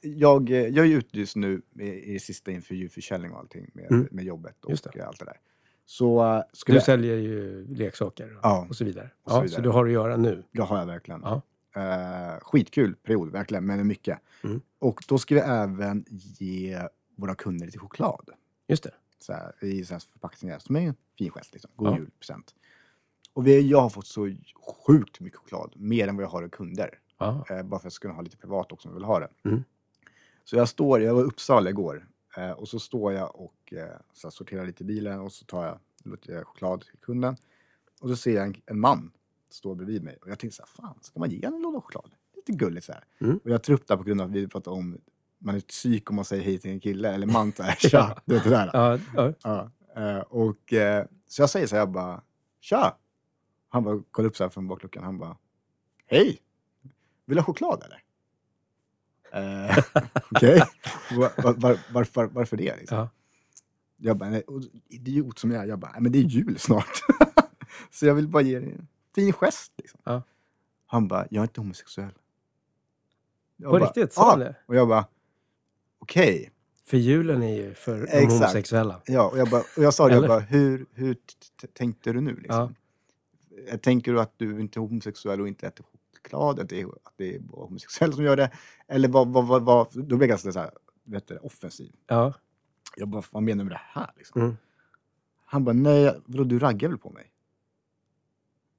jag, eh, jag är ute just nu i, i sista inför djurförsäljning och allting med, Mm. med jobbet och allt det där. Så uh, skulle Du jag, säljer ju leksaker och, Ja. och så vidare. Och så ja, vidare. Så du har att göra nu. det har jag verkligen. Ja. Eh, skitkul period, verkligen, men mycket. Mm. Och då ska vi även ge våra kunder lite choklad. Just det. Så här, I så här förpackningar som är en fin gest. Liksom. God Ja. julpresent. Och vi, jag har fått så sjukt mycket choklad, mer än vad jag har av kunder. Eh, bara för att jag ska kunna ha lite privat också om jag vill ha det. Mm. Så jag står, jag var i Uppsala igår eh, och så står jag och eh, så sorterar lite i bilen och så tar jag lite choklad till kunden. Och så ser jag en, en man stå bredvid mig och jag tänkte så här, fan ska man ge honom en låda choklad? Lite gulligt så här. Mm. Och jag tar upp det här på grund av att vi pratar om man är psyk om man säger hej till en kille eller man så här, tja, du vet det där. Ja, ja. Ja, eh, och så jag säger så här, jag bara, tja! Han bara kollar upp så här från bakluckan, han bara, hej! Vill du ha choklad eller? Eh, Okej, var, var, var, varför, varför det? Liksom? Ja. Jag bara, nej, idiot som jag är, jag bara, nej, men det är jul snart. så jag vill bara ge dig en fin gest. Liksom. Ja. Han bara, jag är inte homosexuell. Jag På bara, riktigt? Sa han "Ah." det? Och jag bara, okej. För julen är ju för de Exakt. homosexuella. Ja, och jag, bara, och jag sa det, jag Eller? bara, hur, hur t- t- tänkte du nu? Liksom? Ja. Tänker du att du inte är homosexuell och inte äter choklad? Att det är, att det är homosexuella som gör det? Eller vad, vad, vad, vad då blev jag ganska så här, vet du, offensiv. Ja. Jag bara, vad menar du med det här? Liksom? Mm. Han bara, nej, vadå, du raggar väl på mig?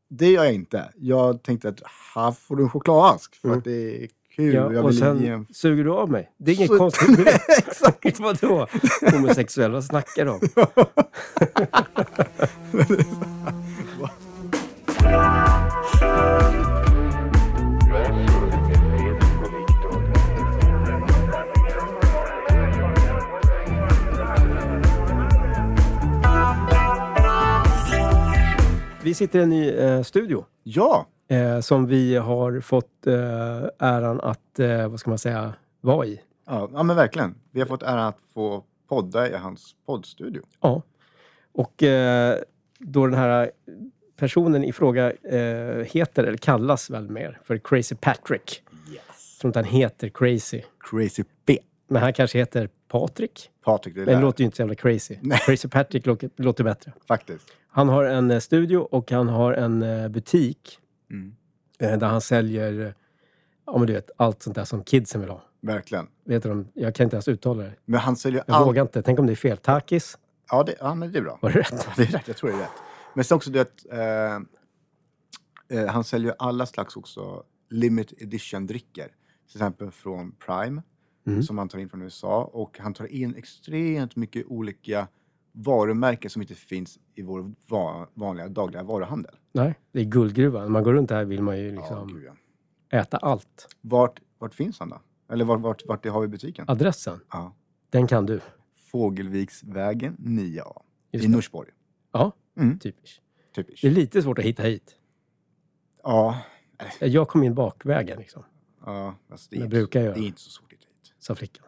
Det gör jag inte. Jag tänkte att här får du en chokladask för Mm. att det är kul. ja. jag Och sen en... suger du av mig. Det är inget Så- konstigt med det. Exakt! Vadå? Homosexuell, vad snackar om? Vi sitter i en ny eh, studio ja, eh, som vi har fått eh, äran att, eh, vad ska man säga, vara i. ja, ja, men verkligen. Vi har fått äran att få podda i hans poddstudio. Ja. Och eh, då den här personen i fråga eh, heter, eller kallas väl mer, för Crazy Patrick. Yes. Jag tror inte han heter Crazy. Crazy P. Men han kanske heter Patrik. Patrik, det Men det låter ju inte så jävla crazy. Nej. Crazy Patrick låter, låter bättre. Faktiskt. Han har en eh, studio och han har en eh, butik Mm. eh, där han säljer, ja men du vet, allt sånt där som kidsen vill ha. Verkligen. Vet du, jag kan inte ens uttala det. Men han säljer Jag allt. vågar inte. Tänk om det är fel. Takis, Ja, det, ja, men det är bra. var det rätt? Ja, det är rätt. Jag tror det är rätt. Men sen också det att eh, han säljer alla slags också limit edition-drycker. Till exempel från Prime, Mm. som han tar in från USA. Och han tar in extremt mycket olika varumärken som inte finns i vår va- vanliga dagliga varuhandel. Nej, det är guldgruvan. När man går runt här vill man ju Ja, liksom gud, ja. äta allt. Vart, vart finns han då? Eller vart, vart, vart har vi butiken? Adressen, Ja. den kan du. Fågelviksvägen 9A Just i det. Norsborg. Ja, Mm. typiskt. Typiskt. Det är lite svårt att hitta hit. Ja, Jag kom in bakvägen liksom, ja fast det, är Det inte, brukar jag det göra. är inte så svårt. Sa flickan.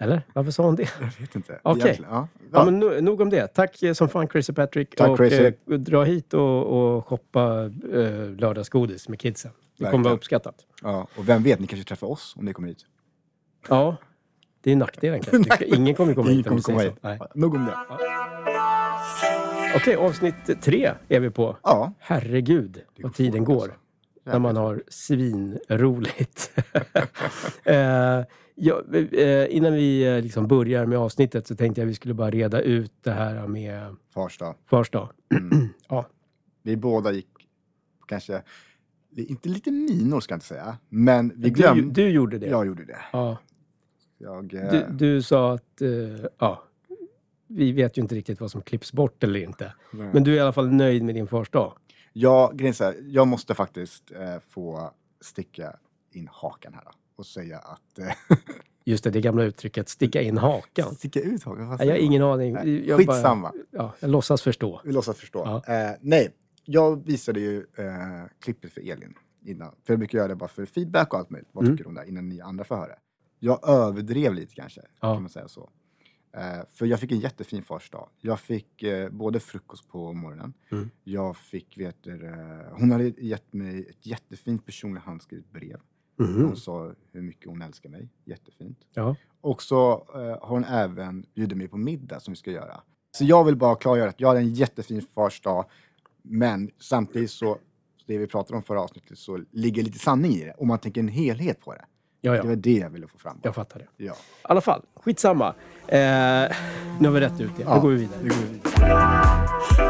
Eller? Varför sa hon det? Jag vet inte. Okej. Egentligen, Ja. Ja, men no- nog om det. Tack eh, som fan Crazy Patrick. Tack, och Crazy. Eh, dra hit och, och shoppa eh, lördagsgodis med kidsen. Det kommer Verkligen. vara uppskattat. ja. Och vem vet, ni kanske träffar oss om ni kommer hit. Ja, det är nackdelen kanske. Ingen kommer komma hit Ingen om kommer komma säger hit. så. Nej. Ja, Nog om det. Okej, avsnitt tre är vi på. Ja. Herregud vad tiden går. alltså. När man har svinroligt. eh, ja, eh, innan vi eh, liksom börjar med avsnittet så tänkte jag att vi skulle bara reda ut det här med Farsta. Farsta. Mm. Ja. Vi båda gick kanske, inte lite minor ska jag inte säga, men vi Du, glömde. du gjorde det. Jag gjorde det. Ja. Jag, eh, Du, du sa att eh, ja, vi vet ju inte riktigt vad som klipps bort eller inte. nej. Men du är i alla fall nöjd med din första dag. Jag, här, jag måste faktiskt eh, få sticka in hakan här och säga att... Eh, Just det, det gamla uttrycket sticka in hakan. sticka ut hakan? Nej, jag har ingen aning. Nej, Jag, bara, Skitsamma. ja, jag låtsas förstå. Vi låtsas förstå. Ja. Eh, nej, jag visade ju eh, klippet för Elin innan. För jag brukar göra det bara för feedback och allt möjligt. Vad Mm. tycker hon där innan ni andra får höra. Jag överdrev lite kanske, Ja. kan man säga så. Eh, för jag fick en jättefin fars dag. Jag fick eh, både frukost på morgonen. Mm. Jag fick, vet du, eh, hon hade gett mig ett jättefint personligt handskrivet brev. Mhm. Hon sa hur mycket hon älskar mig. Jättefint. Ja. Och så har hon även bjudit mig på middag som vi ska göra. Så jag vill bara klargöra att jag hade en jättefin fars dag. Men samtidigt så, det vi pratade om förra avsnittet, så ligger lite sanning i det. Om man tänker en helhet på det. Ja, Det ja. var det jag ville få fram. Jag fattar det. Ja. I alla fall, skitsamma. Eh, nu har vi rätt ut det. Nu Ja. går vi vidare. Nu går vi vidare.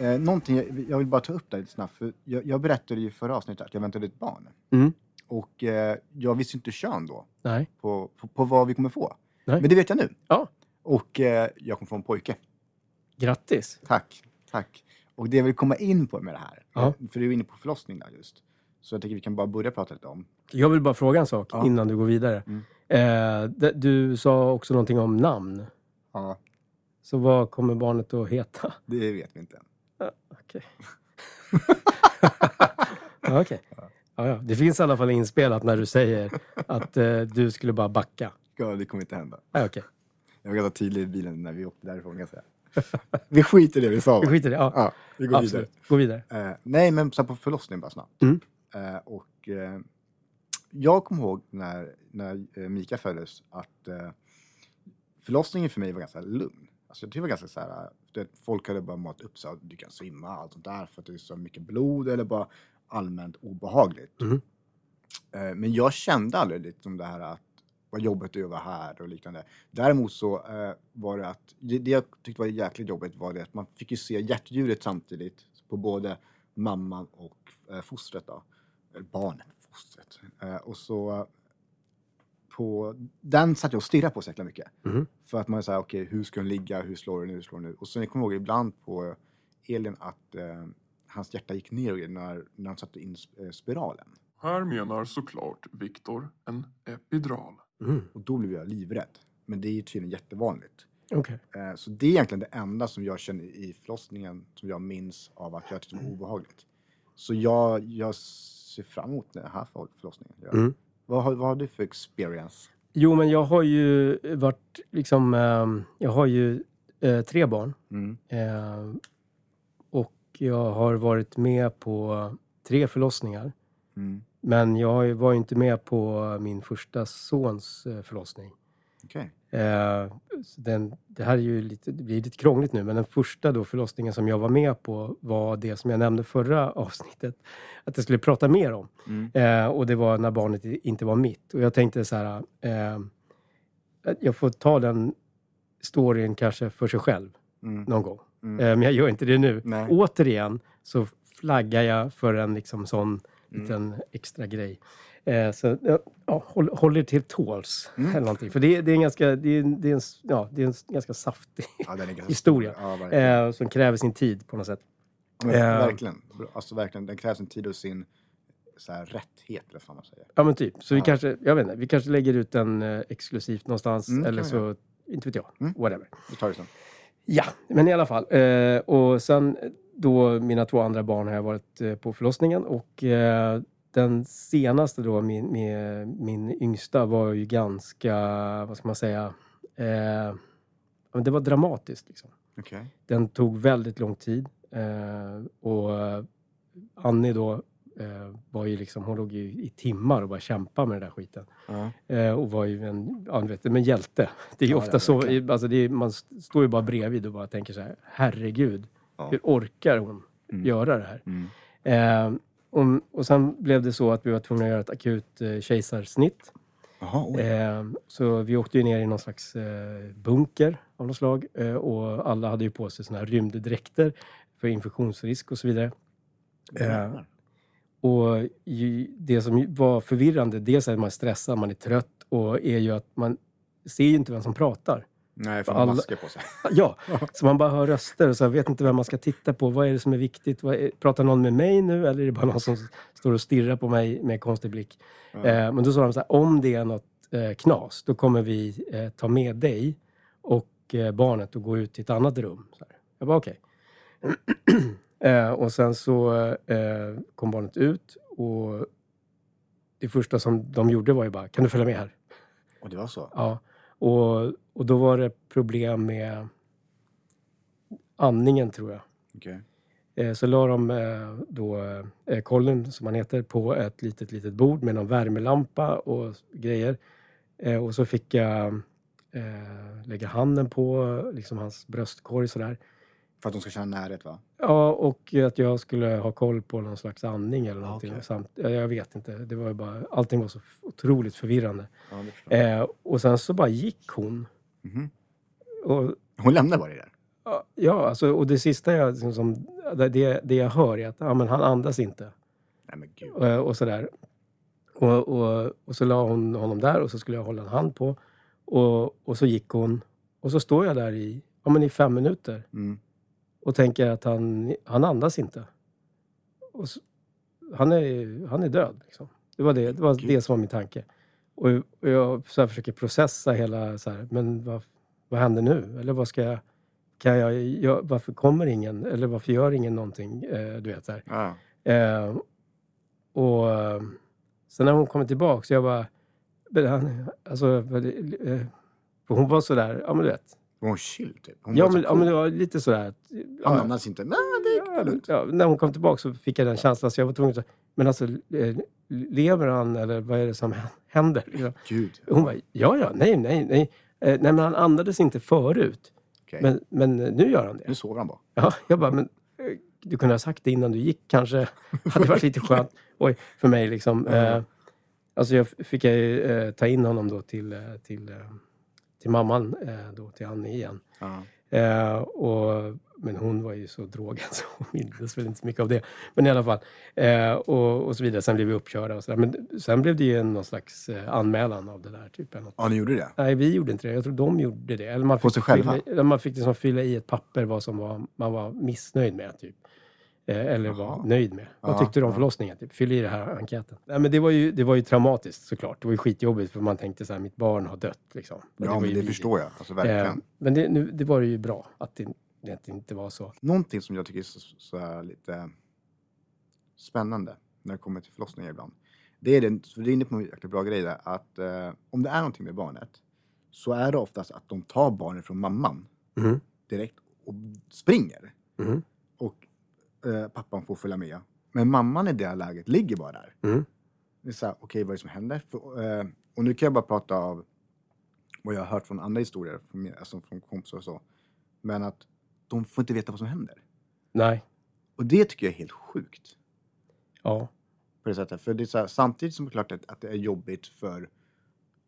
Eh, någonting jag, vill bara ta upp där lite snabbt. För jag, jag berättade ju förra avsnittet att jag väntade ett barn. Mm. Och eh, jag visste inte kön då Nej. på, på, på vad vi kommer få. Nej. Men det vet jag nu. Ja. Och eh, jag kommer få en pojke. Grattis. Tack, tack. Och det jag vill komma in på med det här, Ja. för du är inne på förlossning där just. Så jag tänker vi kan bara börja prata lite om. Jag vill bara fråga en sak Ja. innan du går vidare. Mm. Eh, du sa också någonting om namn. Ja, Så vad kommer barnet att heta? det vet vi inte än. Okej. ja, okej. Ja, ja. Det finns i alla fall inspelat när du säger att eh, du skulle bara backa. Ja, det kommer inte hända. Ja, okej. Jag var ganska tydlig i bilen när vi åkte därifrån. Kan jag säga. vi skiter i det vi sa. Vi va? skiter i det. Ja, Ja, vi går absolut. Gå vidare. vidare. Eh, nej, men så på förlossning bara snabbt. Mm. Eh, och eh, jag kommer ihåg när, när eh, Mika föddes att eh, förlossningen för mig var ganska lugn. Alltså jag tyckte det var ganska så här, du vet, folk hade bara matat upp sig att du kan svimma och allt sånt där för att det är så mycket blod eller bara allmänt obehagligt. Mhm. Eh, men jag kände aldrig liksom det här att vad jobbigt det vara här och liknande. Däremot så eh, var det att, det, det jag tyckte var jäkligt jobbigt var det att man fick ju se hjärtdjuret samtidigt på både mamman och eh, fostret då. Eller barnet, fostret. Eh, och så på, den satt jag och stirrade på så jäkla mycket. Mhm. För att man säger okej, hur ska den ligga, hur slår den nu, hur slår den nu? Och sen jag kommer ihåg ibland på Elin att eh, hans hjärta gick ner när, när han satte in eh, spiralen. Här menar såklart Viktor en epidural. Mm. Och då blev jag livrädd. Men det är ju tydligen jättevanligt. Okej. Eh, Så det är egentligen det enda som jag känner i förlossningen som jag minns av att jag tyckte var obehagligt. Så jag, jag ser fram emot den här för- förlossningen. Mm. Vad, har, vad har du för experience? Jo, men jag har ju varit liksom... ehm, jag har ju eh, tre barn. Mm. Eh, och jag har varit med på tre förlossningar. Mm. Men jag var ju inte med på min första sons eh, förlossning. Okej. Eh, den, det här är ju lite, det blir lite krångligt nu, men den första då förlossningen som jag var med på var det som jag nämnde förra avsnittet. Att jag skulle prata mer om. Mm. Eh, och det var när barnet inte var mitt. Och jag tänkte så här, jag får ta den storyn kanske för sig själv Mm. någon gång. Mm. Men jag gör inte det nu. Nej. Återigen så flaggar jag för en liksom sån Mm. liten extra grej. Eh, så ja, håll, håll er till tåls. Mm. Eller någonting. För det, det, är en ganska, det, är, det, är en, ja, det är en ganska saftig Ja, ganska historia. stor. Ja, eh, som kräver sin tid på något sätt. Men, eh. verkligen. Alltså verkligen. Den krävs en tid och sin så här, rätthet, eller vad man säger. Ja men typ. Så vi kanske, jag vet inte, vi kanske lägger ut den eh, exklusivt någonstans. Mm, eller så, inte vet jag. Mm. Whatever. Vi tar det sen. Ja, men i alla fall. Eh, och sen då mina två andra barn har jag varit eh, på förlossningen och eh, den senaste då, min, min, min yngsta var ju ganska, vad ska man säga, eh, det var dramatiskt liksom. Okej. Den tog väldigt lång tid eh, och eh, Annie då eh, var ju liksom, hon låg ju i timmar och bara kämpade med den där skiten. Ja. Eh, och var ju en, ja, vet, men hjälte. Det är ju Ja, ofta ja, så, verkligen. alltså det är, man st- står ju bara bredvid och bara tänker så här, herregud, Ja. hur orkar hon Mm. göra det här? Mm. Eh, och, och sen blev det så att vi var tvungna att göra ett akut eh, kejsarsnitt. Jaha, oj. Eh, så vi åkte ju ner i någon slags eh, bunker av något slag eh, och alla hade ju på sig såna här rymddräkter för infektionsrisk och så vidare. eh. Och ju, det som var förvirrande, dels är att man stressad, man är trött och är ju att man ser ju inte vem som pratar. Nej, för alla- masker på sig. Ja, så man bara hör röster och så vet inte vem man ska titta på. Vad är det som är viktigt? Är, pratar någon med mig nu eller är det bara någon som står och stirrar på mig med konstig blick? Ja. Eh, men då sa de så här, om det är något eh, knas, då kommer vi eh, ta med dig och eh, barnet och gå ut till ett annat rum. Så här. Jag bara okej. eh, och sen så eh, kom barnet ut och det första som de gjorde var ju bara, kan du följa med här? Och det var så? Ja. Och, och då var det problem med andningen tror jag. Okej. Eh, Så la de eh, då eh, Colin, som han heter, på ett litet, litet bord med någon värmelampa och grejer. Och så fick jag lägga handen på liksom hans bröstkorg sådär. För att de ska känna närhet va? Ja, och att jag skulle ha koll på någon slags andning eller någonting. okej. Samt, ja, jag vet inte, det var bara, allting var så otroligt förvirrande. Ja. Eh, och sen så bara gick hon. Mhm. Och, Hon lämnar bara det där? ja, alltså, och det sista jag, liksom, som, det, det jag hör är att ja, men han andas inte. Nej men gud. och, och sådär. Och, och, och så la hon honom där och så skulle jag hålla en hand på. Och, och så gick hon. Och så står jag där i, ja, men i fem minuter Mm. Och tänker att han, han andas inte. Så, han, är, han är död. Liksom. Det var, det, det, var det som var min tanke. Och, och jag så försöker processa hela, så här, men vad, vad händer nu? Eller vad ska jag, kan jag, gö- varför kommer ingen? Eller varför gör ingen någonting? Eh, du vet så. Ja. Eh, och eh, sen när hon kommer tillbaka så jag bara... han- Alltså, eh, för hon var sådär, ja men du vet. Var hon chill typ? Hon Ja var men, ja cool. men det var lite sådär. att- Han Ja, andas inte. Nej, det är lugnt. ja, när hon kom tillbaka så fick jag den känslan så jag var tvungen att men alltså eh, lever han eller vad är det som händer? Gud. Hon bara, ja ja, nej nej nej. Eh, nej men han andades inte förut. Okej. Men, men nu gör han det. Nu sover han bara. Ja, jag bara, men eh, du kunde ha sagt det innan du gick kanske. hade varit lite skönt. Oj, för mig liksom. Ja. Eh, alltså jag fick jag eh, ta in honom då till, eh, till, eh, till mamman, eh, då till Annie igen. Ja. Eh, och, men hon var ju så drogad så hon mindes väl inte så mycket av det. Men i alla fall. Eh, och, och så vidare. Sen blev vi uppkörda och sådär. Men sen blev det ju någon slags eh, anmälan av det där. Typ, eller något. ja, ni gjorde det? Nej, vi gjorde inte det. Jag tror de gjorde det. Eller man På fick sig själva? Fylla, man fick liksom fylla i ett papper vad som var, man var missnöjd med. Typ. Eh, eller var Jaha. nöjd med. Vad tyckte du om förlossningen? Typ. Fyll i det här enkäten. Nej, men det, var ju, det var ju traumatiskt såklart. Det var ju skitjobbigt för man tänkte så här, mitt barn har dött. Liksom. Ja, var men det vidrigt. förstår jag. Alltså Eh, verkligen. men det, nu, det var ju bra att det, det inte var så. Någonting som jag tycker är så, så här lite spännande när det kommer till förlossningar ibland. Det är, den, för du är inne på en jäkla bra grej där, att eh, om det är någonting med barnet så är det oftast att de tar barnet från mamman Mhm. direkt och springer. Mhm. Eh, pappan får följa med. Men mamman i det läget ligger bara där. Mm. Det är så här, okej vad är det som händer? För, eh, och nu kan jag bara prata av vad jag har hört från andra historier, från, alltså från kompisar och så. Men att de får inte veta vad som händer. Nej. Och det tycker jag är helt sjukt. Ja. På det sättet. För det är så här, samtidigt som det är klart att, att det är jobbigt för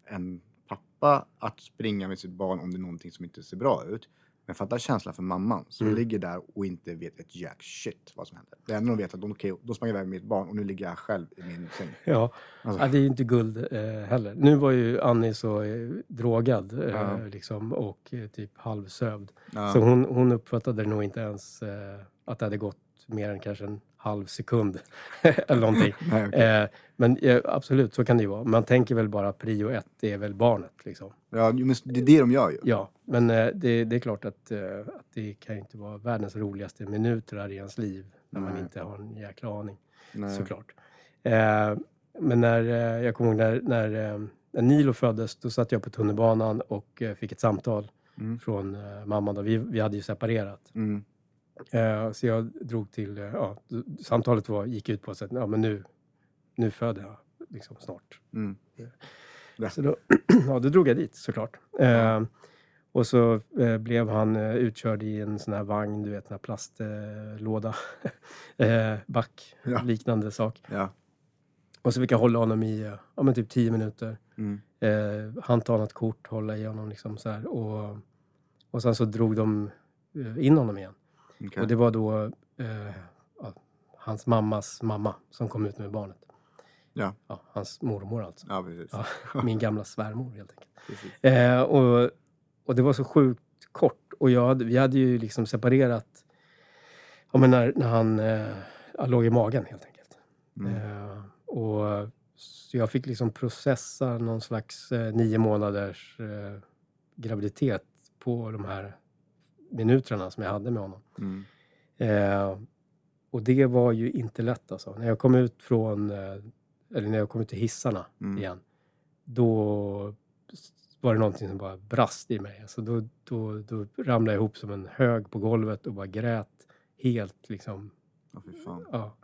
en pappa att springa med sitt barn om det är någonting som inte ser bra ut. Men fatta känslan för mamman som Mm. ligger där och inte vet ett jack shit vad som händer. Det enda de vet är att de, okay, då sprang jag iväg med mitt barn och nu ligger jag själv i min säng. Ja. Alltså, ja, det är ju inte guld eh, heller. Nu var ju Annie så eh, drogad eh, Ja. liksom, och eh, typ halvsövd. ja. Så hon, hon uppfattade nog inte ens eh, att det hade gått mer än kanske en halv sekund. eller någonting. Nej, okej. Eh, men eh, absolut, så kan det ju vara. Man tänker väl bara prio ett, det är väl barnet. Liksom. ja, men det är det de gör ju. Ja, men eh, det, det är klart att, eh, att det kan ju inte vara världens roligaste minuter här i ens liv när man Nej. inte har en jäkla aning. Nej. Såklart. Eh, men när, eh, jag kommer ihåg när, när, när Nilo föddes, då satt jag på tunnelbanan och fick ett samtal Mm. från mamman. Då. Vi, vi hade ju separerat. Mm. Eh, så jag drog till, eh, ja, samtalet var, gick ut på att ja, men nu, nu föder jag liksom snart. Mm. Ja. Så då, ja, då drog jag dit såklart. Eh, och så eh, blev han eh, utkörd i en sån här vagn, du vet, en plastlåda. eh, back, Ja. liknande sak. Ja. Och så fick jag hålla honom i eh, ja, men typ tio minuter. Mm. Eh, han tar något kort, hålla i honom liksom så här. Och, och sen så drog de eh, in honom igen. Okej. Och det var då eh, hans mammas mamma som kom ut med barnet. Ja. Ja, hans mormor alltså. Ja. Ja, min gamla svärmor helt enkelt. Eh, och, och det var så sjukt kort. Och jag hade, vi hade ju liksom separerat ja, men när, när han eh, låg i magen helt enkelt. Mm. Eh, och, så jag fick liksom processa någon slags eh, nio månaders eh, graviditet på de här minuterna som jag hade med honom. Mm. Eh, och det var ju inte lätt alltså. När jag kom ut från, eh, eller när jag kom ut till hissarna Mm. igen, då var det någonting som bara brast i mig. Alltså då, då, då ramlade jag ihop som en hög på golvet och bara grät helt liksom. Fy fan. Ja.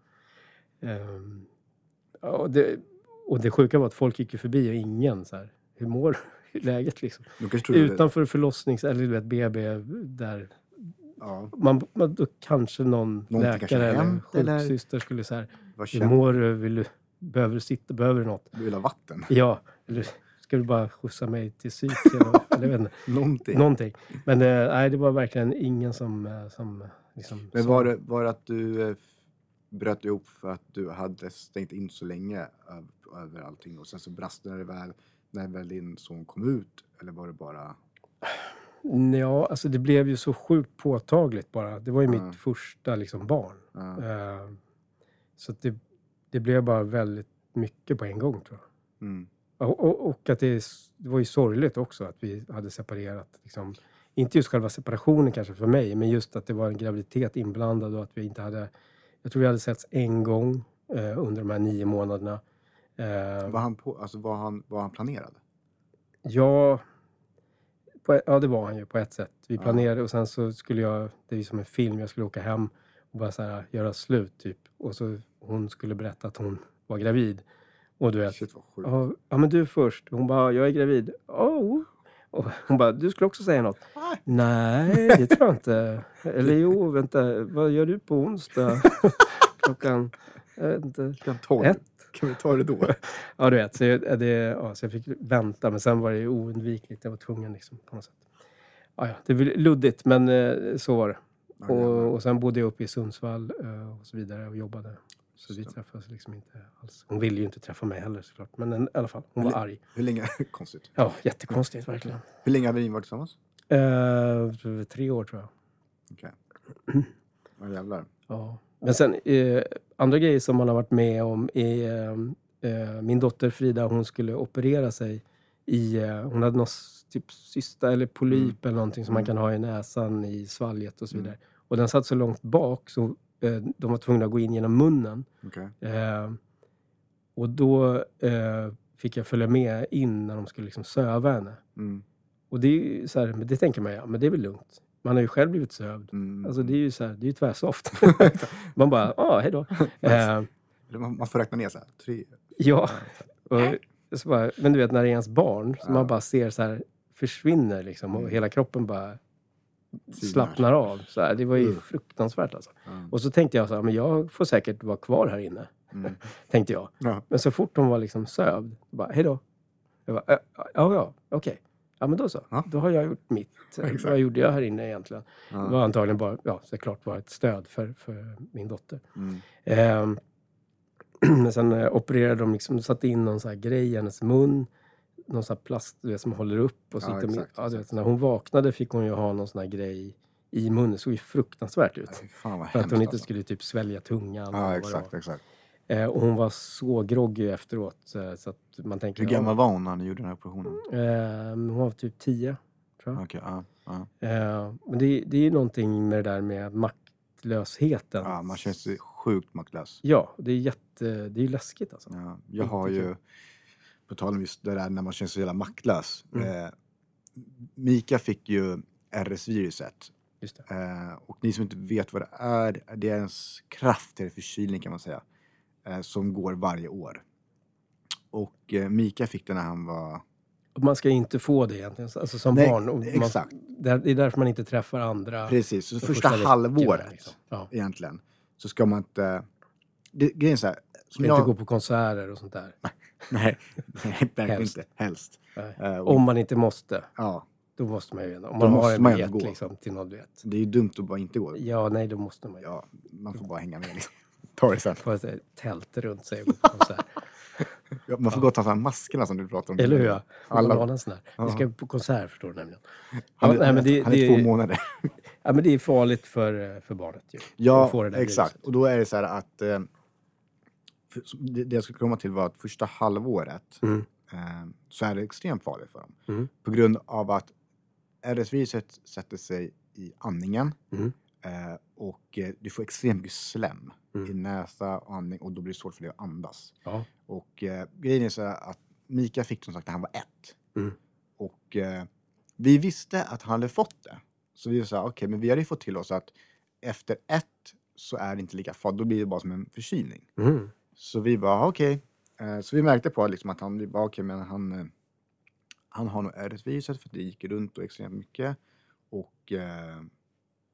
Ja, och, det, och det sjuka var att folk gick ju förbi och ingen så här, hur mår är läget liksom? Det- Utanför förlossnings eller du vet BB där Ja, man, man, då kanske någon Någonting läkare eller hänt, eller- sjuksyster skulle säga hur mår du? Vill du? Behöver du sitta? Behöver du något? du? vill ha vatten? Ja, eller ska du bara skjutsa mig till psyk? eller, eller jag vet inte. Någonting. Någonting. Men eh, nej, det var verkligen ingen som... eh, som liksom, Men var det, var det att du eh, bröt ihop för att du hade stängt in så länge över, över allting och sen så brast det när, det väl, när väl din son kom ut? Eller var det bara... Ja, alltså det blev ju så sjukt påtagligt bara. Det var ju Ja. mitt första liksom, barn. Eh, så det, det blev bara väldigt mycket på en gång tror jag. mm, Och, och, och att det, det var ju sorgligt också att vi hade separerat. Liksom. Inte just själva separationen kanske för mig, men just att det var en graviditet inblandad och att vi inte hade... Jag tror vi hade setts en gång eh, under de här nio månaderna. Eh, var han på, alltså var han, var han planerad? Ja, på, ja, det var han ju på ett sätt. Vi planerade och sen så skulle jag, det är som en film, jag skulle åka hem och bara så här, göra slut typ. Och så hon skulle berätta att hon var gravid. Och du vet, Shit vad sjukt. ja, ja men du först. Hon bara, jag är gravid. Oh. Och hon bara, du skulle också säga något. Nej. Nej, det tror jag inte. Eller jo, vänta, vad gör du på onsdag? Klockan, jag vet inte. Kan, ta Ett. kan vi ta det då? Ja, du vet. Så jag, det, ja, så jag fick vänta, men sen var det ju oundvikligt. Jag var tvungen liksom, på något sätt. Ja, ja, det var luddigt, men eh, så var det. Och, och sen bodde jag uppe i Sundsvall eh, och så vidare och jobbade. Så vi träffades liksom inte alls. Hon ville ju inte träffa mig heller såklart. Men en, i alla fall, hon var arg. Hur länge, konstigt. Ja, jättekonstigt verkligen. Hur länge hade ni varit tillsammans? Eh, tre år tror jag. Okej. Ja jävlar. Ja. Men sen eh, andra grejer som man har varit med om är eh, eh, min dotter Frida, hon skulle operera sig i, eh, hon hade någon typ cysta eller polyp eller någonting som man Mm. kan ha i näsan, i svalget och så Mm. vidare. Och den satt så långt bak så eh, de var tvungna att gå in genom munnen. Okej. Eh, och då fick jag följa med in när de skulle liksom söva henne. Mm. Och det är så här, det tänker man ja, men det är väl lugnt. Man har ju själv blivit sövd. Mm. Alltså det är ju så här, det är ju tvärsoft. man bara, ja, hej då. Eh, man, får räkna ner så här. Tre. ja, och, så bara, men du vet när det är ens barn, så Ja. man bara ser så här, försvinner liksom och Mm. hela kroppen bara slappnar av. Så här, det var ju Mm. fruktansvärt alltså. Ja. Och så tänkte jag så här, men jag får säkert vara kvar här inne, Mm. tänkte jag. Ja. Men så fort hon var liksom sövd, bara, hej då. Jag bara, "Äh, ja, ja, okej. Ja, men då så. Ja. Då har jag gjort mitt. Exakt. Vad gjorde jag här inne egentligen? Det var Ja. antagligen bara, ja, såklart var ett stöd för, för min dotter. Mm. Ehm, Men sen eh, opererade de, liksom, satte in någon så här grej i hennes mun. Någon så här plast du vet, som håller upp. Och så Ja, exakt, ja, vet, när hon vaknade fick hon ju ha någon sån här grej i munnen. Det såg ju fruktansvärt ut. Vad För att hon inte alltså. skulle typ svälja tungan. Ja exakt, exakt. Eh, och hon var så groggy efteråt. eh, Så att man tänker... Hur gammal var hon när ni gjorde den här operationen? Eh, hon var typ 10, tror jag. Ja. ja. Eh, men det, det är ju någonting med det där med maktlösheten. ja. Man känner sig sjukt maktlös. Ja, det är jätte... Det är läskigt alltså. Ja. Jag har ju, på tal om just det där när man känner sig så jävla maktlös. Mm. Eh, Mika fick ju RS-viruset. Just det. Och ni som inte vet vad det är, det är en s- kraftigare förkylning kan man säga. Eh, som går varje år. Och eh, Mika fick det när han var... Man ska inte få det egentligen, alltså som Nej, barn. Man, exakt. det är- därför man inte träffar andra. Precis, så första, veckorna, halvåret liksom. Ja. egentligen så ska man inte... Det, grejen är så här, som Inte jag, gå på konserter och sånt där. Nej, nej verkligen inte. Helst. Och, Om man inte måste, ja, då måste man ju. Om man har en biljett liksom, till något du vet. det är ju dumt att bara inte gå. Ja, nej, då måste man ju. Ja, man får bara hänga med liksom. Ta det sen. Få ett tält runt sig. Ja, man får gott ta så här maskerna som du pratar om. Eller hur? Ja. Alla- Alla... En sån här. Vi Ja. ska på konsert förstår du nämligen. Han, Ja, nej, men det- han är det- två månader. Ja, men det är farligt för, för barnet ju. Ja, exakt. viruset. Och då är det så här att... Eh, för, det, det jag skulle komma till var att första halvåret Mm. eh, så är det extremt farligt för dem. Mm. På grund av att RS-viruset sätter sig i andningen Mm. Eh, och eh, du får extremt mycket slem Mm. i näsa och andning och då blir det svårt för dig att andas. Ja. Och eh, grejen är så att Mika fick som sagt när han var ett. Mm. Och eh, vi visste att han hade fått det. Så vi sa, okej, men vi hade ju fått till oss att efter ett så är det inte lika farligt. Då blir det bara som en förkylning. Mm. Så vi bara, okej. Eh, så vi märkte på liksom att han, vi bara, okej, men han, eh, han har nog RS-viruset för att det gick runt och extremt mycket. Och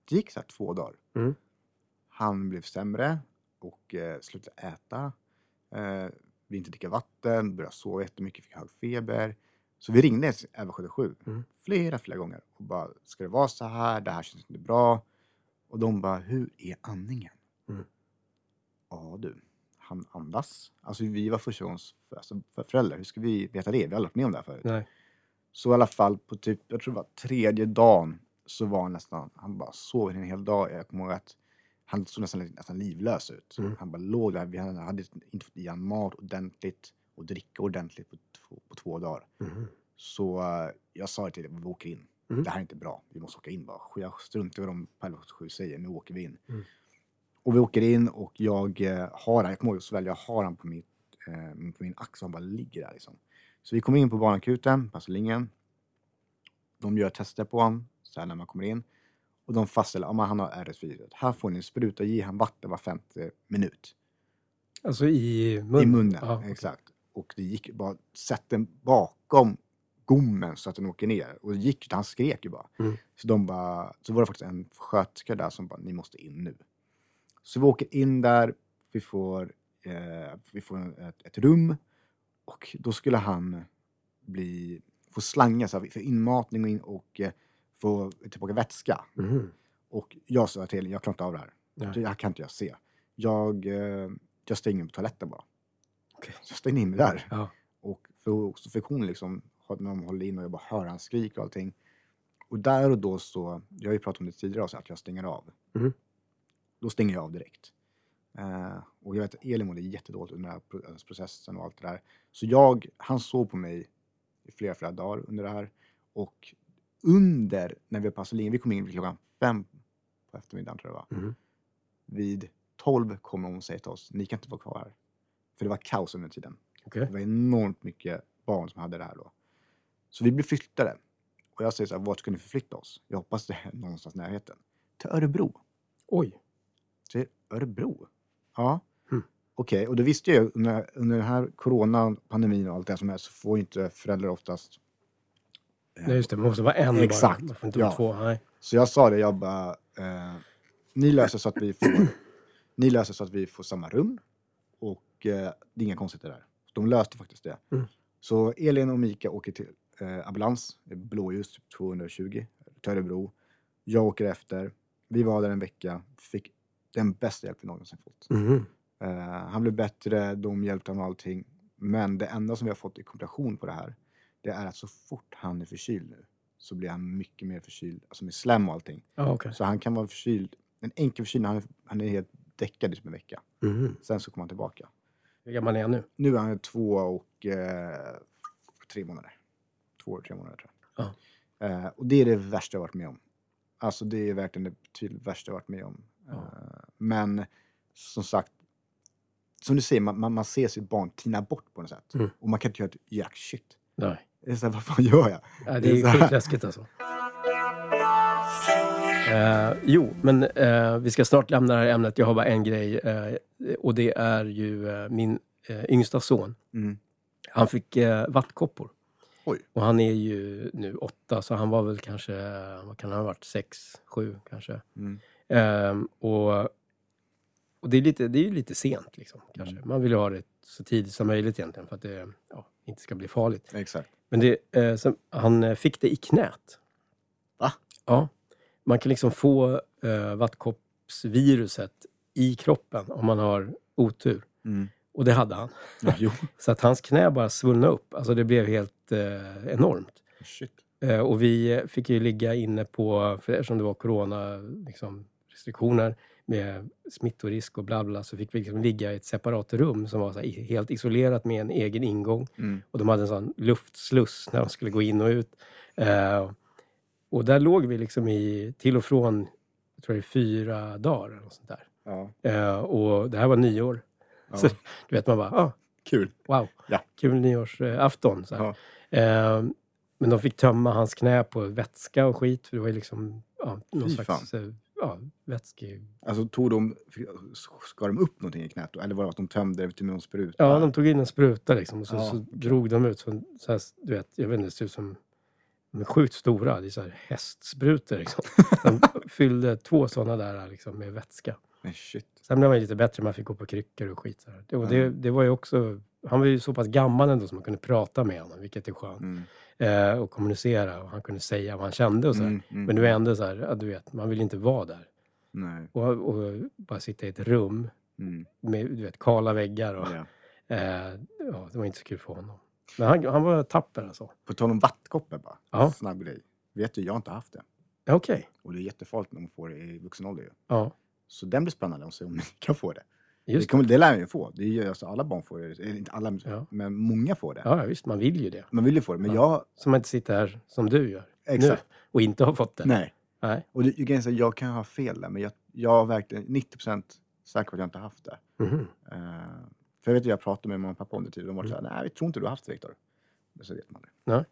det gick så här två dagar. Mm. Han blev sämre och eh, slutade äta. Eh, vi inte dricka vatten, började sova jättemycket, fick hög feber. Så vi ringde 1177 Mm. flera, flera gånger och bara, ska det vara så här? Det här känns inte bra. Och de bara, hur är andningen? Mm. Ja du, han andas. Alltså vi var första gångs alltså, för föräldrar. Hur ska vi veta det? Vi har aldrig varit med om det här förut. Nej. Så i alla fall på typ, jag tror det var tredje dagen så var han nästan, han bara sov en hel dag. Jag kommer ihåg att han såg nästan, nästan livlös ut. Mm. Han bara låg där, vi hade hade inte fått i honom mat ordentligt och dricka ordentligt på två, på två dagar. Mm. Så eh, jag sa till dem, vi åker in. Mm. Det här är inte bra, vi måste åka in bara. Jag struntar i vad de på 1177 säger, nu åker vi in. Mm. Och vi åker in och jag eh, har han, jag kommer ihåg så väl, jag har han på, mitt, eh, på min axel, han bara ligger där liksom. Så vi kommer in på barnakuten, Astrid De gör tester på honom, så här när man kommer in. Och de fastställer, om han har RS-viruset. Här får ni en spruta, ge han vatten var femte minut. Alltså i munnen? I munnen, okej. exakt. Och det gick bara, sätt den bakom gommen så att den åker ner. Och det gick han skrek ju bara. Mm. Så de bara, så var det faktiskt en sköterska där som bara, ni måste in nu. Så vi åker in där, vi får, eh, vi får ett, ett rum och då skulle han bli, få slanga så här, för inmatning och, in, och eh, få tillbaka vätska. Mhm. Och jag sa till jag klarar inte av det här. Nej. Det här kan inte jag se. Jag, eh, jag stänger på toaletten bara. Så jag stängde in mig där. Ja. Och för, så fick hon liksom, när de håller in och jag bara hör han skrika och allting. Och där och då så, jag har ju pratat om det tidigare också, att jag stänger av. Mhm. Då stänger jag av direkt. Eh, och jag vet att Elin mådde jättedåligt under den här alltså processen och allt det där. Så jag, han såg på mig i flera, flera dagar under det här. Och under, när vi var på Astrid vi kom in vid klockan fem på eftermiddagen tror jag det var. Mhm. Vid tolv kommer hon och säger till oss, ni kan inte vara kvar här. För det var kaos under tiden. Okej. Det var enormt mycket barn som hade det här då. Så vi blev flyttade. Och jag säger så här, vart ska ni förflytta oss? Jag hoppas det är någonstans i närheten. Till Örebro. Oj. Till Örebro? Ja. Mm. Okej, och då visste jag under, under den här coronapandemin och allt det som är så får inte föräldrar oftast... Nej, just det. Man måste vara en Exakt, bara. Man får inte ja. två. Nej. Så jag sa det, jag bara, eh, ni löser så att vi får, ni löser så att vi får samma rum och eh, det är inga konstigheter där. De löste faktiskt det. Mm. Så Elin och Mika åker till eh, ambulans, blåljus, typ 220, till Örebro. Jag åker efter. Vi var där en vecka, fick den bästa hjälp vi någonsin fått. Mhm. Eh, han blev bättre, de hjälpte honom med allting. Men det enda som vi har fått i komplikation på det här, det är att så fort han är förkyld nu så blir han mycket mer förkyld, alltså med slem och allting. Ja, okej. Så han kan vara förkyld, en enkel förkylning, han han är helt däckad i typ en vecka. Mhm. Sen så kommer han tillbaka. Hur gammal är han nu? Nu är han två och eh, tre månader. Två år, tre månader tror jag. Eh, och det är det värsta jag varit med om. Alltså det är verkligen det betydligt värsta jag varit med om. Ja. Eh, men som sagt, som du säger, man, man, man ser sitt barn tina bort på något sätt. Mm. Och man kan inte göra ett jack shit. Nej. Det är så här, vad fan gör jag? Ja, det Det är är så här. skitläskigt alltså. Eh, jo, men eh, vi ska snart lämna det här ämnet. Jag har bara en grej eh, och det är ju eh, min eh, yngsta son. Mm. Han fick eh, vattkoppor. Oj. Och han är ju nu åtta, så han var väl kanske, vad kan han ha varit, sex, sju kanske. Mm. Ehm, och och det, är lite, det är ju lite sent liksom, kanske. Mm. Man vill ju ha det så tidigt som möjligt egentligen för att det ja, inte ska bli farligt. Exakt. Men det, eh, sen, han eh, fick det i knät. Va? Ja. Man kan liksom få eh, vattkoppsviruset i kroppen om man har otur. Mm. Och det hade han. Ja. Så att hans knä bara svullnade upp. Alltså det blev helt eh, enormt. Eh, och vi eh, fick ju ligga inne på, för eftersom det var corona liksom, restriktioner med smittorisk och bla bla, så fick vi liksom ligga i ett separat rum som var här, helt isolerat med en egen ingång. Mm. Och de hade en sån luftsluss när de skulle gå in och ut. Eh, och där låg vi liksom i, till och från, jag tror det är fyra dagar eller något sånt där. Ja. Eh, och det här var nyår. ja. Så, du vet man bara, ah, Kul. wow, Ja. kul nyårsafton. Så. Ja. Eh, Men de fick tömma hans knä på vätska och skit. För det var ju liksom ja, någon Fy slags eh, ja, vätske... Alltså tog de, skar de upp någonting i knät då? Eller var det att de tömde det till någon spruta? Ja, de tog in en spruta liksom och så, Ja, så drog de ut. Så, så här, du vet, jag vet inte, det ser ut som de är sjukt stora. Det är så här hästsprutor liksom. De fyllde två sådana där liksom, med vätska. Nej, shit. Sen blev man lite bättre, man fick gå på kryckor och skit. Så här. Det, och det, det var ju också, han var ju så pass gammal ändå som man kunde prata med honom, vilket är skönt. Mm. Eh, och kommunicera och han kunde säga vad han kände och så. Mm, mm. Men det var ändå så här, ja, du vet, man vill inte vara där. Och, och bara sitta i ett rum Mm. med du vet, kala väggar. Och, Ja. eh, ja, det var inte så kul för honom. Men han, han var tapper alltså. På tal om vattkoppor bara. Ja. Snabb grej. Vet du, jag har inte haft det. Okej. Och det är jättefarligt när man får det i vuxen ålder ju. Ja, Så den blir spännande att se om ni kan få det. Det, just det. kommer, det lär man ju få. Det är ju, alltså, alla barn får det. Inte alla, Ja. men många får det. Ja, visst. Man vill ju det. Man vill ju få det. Men Ja. jag... Så man inte sitter här som du gör Exakt. nu och inte har fått det. Nej. Nej. Och det, jag, kan säga, jag kan ha fel där, men jag, jag är verkligen 90% säker på att jag inte har haft det. Mhm. Eh, för jag vet att jag pratade med mamma och pappa om det tidigare. De var Mm. såhär, nej vi tror inte du har haft det Viktor. Men så vet man det. Nej.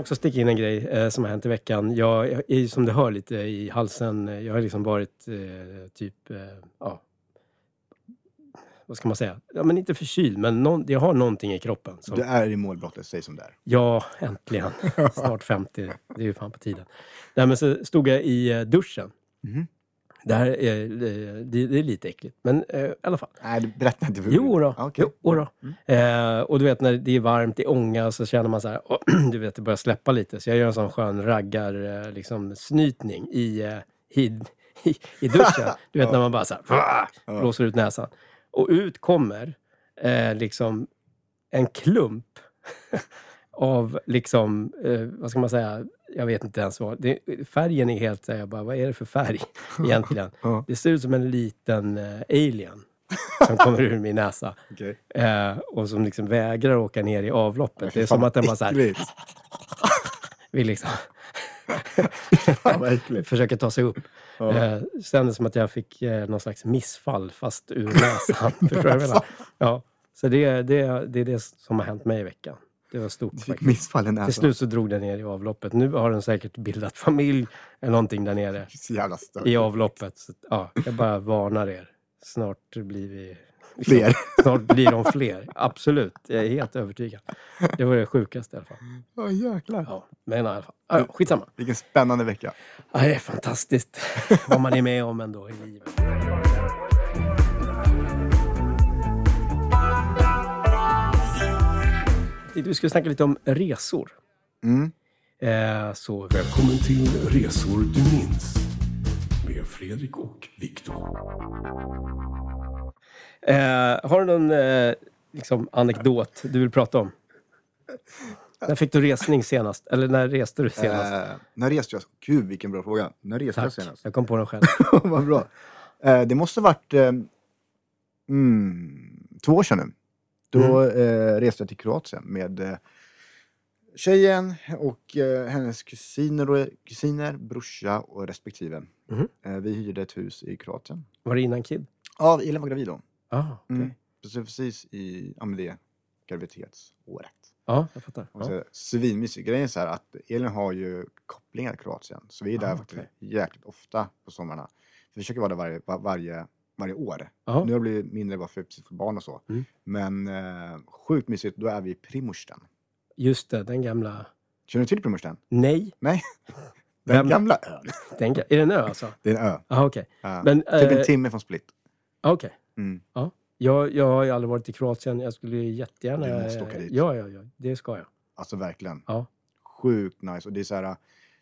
Också sticka in en grej eh, som har hänt i veckan. Jag jag är som du hör lite i halsen. Jag har liksom varit eh, typ, eh, ja, vad ska man säga? Ja, men inte förkyld, men någon, jag har någonting i kroppen. Som, Du är i målbrottet, säg som det är. Ja, äntligen. Snart 50. Det är ju fan på tiden. Nej, men så stod jag i eh, duschen. Mhm. Det här är, det, det är lite äckligt, men eh, i alla fall. Nej, berätta inte för Jo då. Ah, okej. Jo då. Mm. Eh, och du vet när det är varmt, är ånga, så känner man så här, du vet det börjar släppa lite. Så jag gör en sån skön raggar, eh, liksom snytning i, eh, i, i, i duschen. Du vet när man bara så här, blåser ut näsan. Och ut kommer eh, liksom en klump av liksom, vad ska man säga, jag vet inte ens vad. Det, färgen är helt, så här, jag bara, vad är det för färg egentligen? Ja. Det ser ut som en liten eh, alien som kommer ur min näsa. Okej. Eh, och som liksom vägrar åka ner i avloppet. Det är som att den bara så här, äckligt. vill liksom försöker ta sig upp. Ja. Eh, kändes som att jag fick eh, någon slags missfall fast ur näsan. Förstår jag menar? Ja. Så det, det, det är det som har hänt mig i veckan. Det var stort fick faktiskt. missfall i Till slut så drog den ner i avloppet. Nu har den säkert bildat familj eller någonting där nere Så jävla stört. i avloppet. Så, ja, jag bara varnar er. Snart blir vi... Fler. Snart blir de fler. Absolut, jag är helt övertygad. Det var det sjukaste i alla fall. Ja, jäklar. Ja, men i alla fall. Ja, skitsamma. Vilken spännande vecka. Ja, det är fantastiskt vad man är med om ändå i livet. Vi skulle snacka lite om resor. Mm. Eh, så Välkommen till Resor du minns med Fredrik och Viktor. Eh, har du någon eh, liksom, anekdot du vill prata om? När fick du resning senast? Eller när reste du senast? Eh, när reste jag? Gud vilken bra fråga. När reste jag Tack. senast? Jag kom på den själv. Vad bra. Eh, det måste ha varit eh, mm, två år sedan nu. Då eh, reste jag till Kroatien med eh, tjejen och eh, hennes kusiner, och, kusiner, brorsa och respektive. Mhm. Eh, vi hyrde ett hus i Kroatien. Var det innan Kid? Ja, Elin var gravid då. Ah, okej. Mm. Precis, precis i ja, det graviditetsåret. Ja, jag fattar. Och Ja. så Svinmysigt. Grejen är så här att Elin har ju kopplingar till Kroatien. Så vi är där Ah, faktiskt okej. jäkligt ofta på sommarna. Vi försöker vara där varje, var, varje, varje år. Ja. Nu har det blivit mindre bara för, för barn och så. Mm. Men eh, sjukt mysigt. Då är vi i Primosten. Just det, den gamla... Känner du till Primosten? Nej, Nej? Den Vem- gamla ön. den... är det en ö alltså? Det är en ö. Ja, okej. Ja. Men, typ eh, en timme från Split. Okej. Mm. Jag, jag har ju aldrig varit i Kroatien. Jag skulle jättegärna... Du måste åka dit. Ja, ja, ja. Det ska jag. Alltså verkligen. Ja. Sjukt nice. Och det är så här,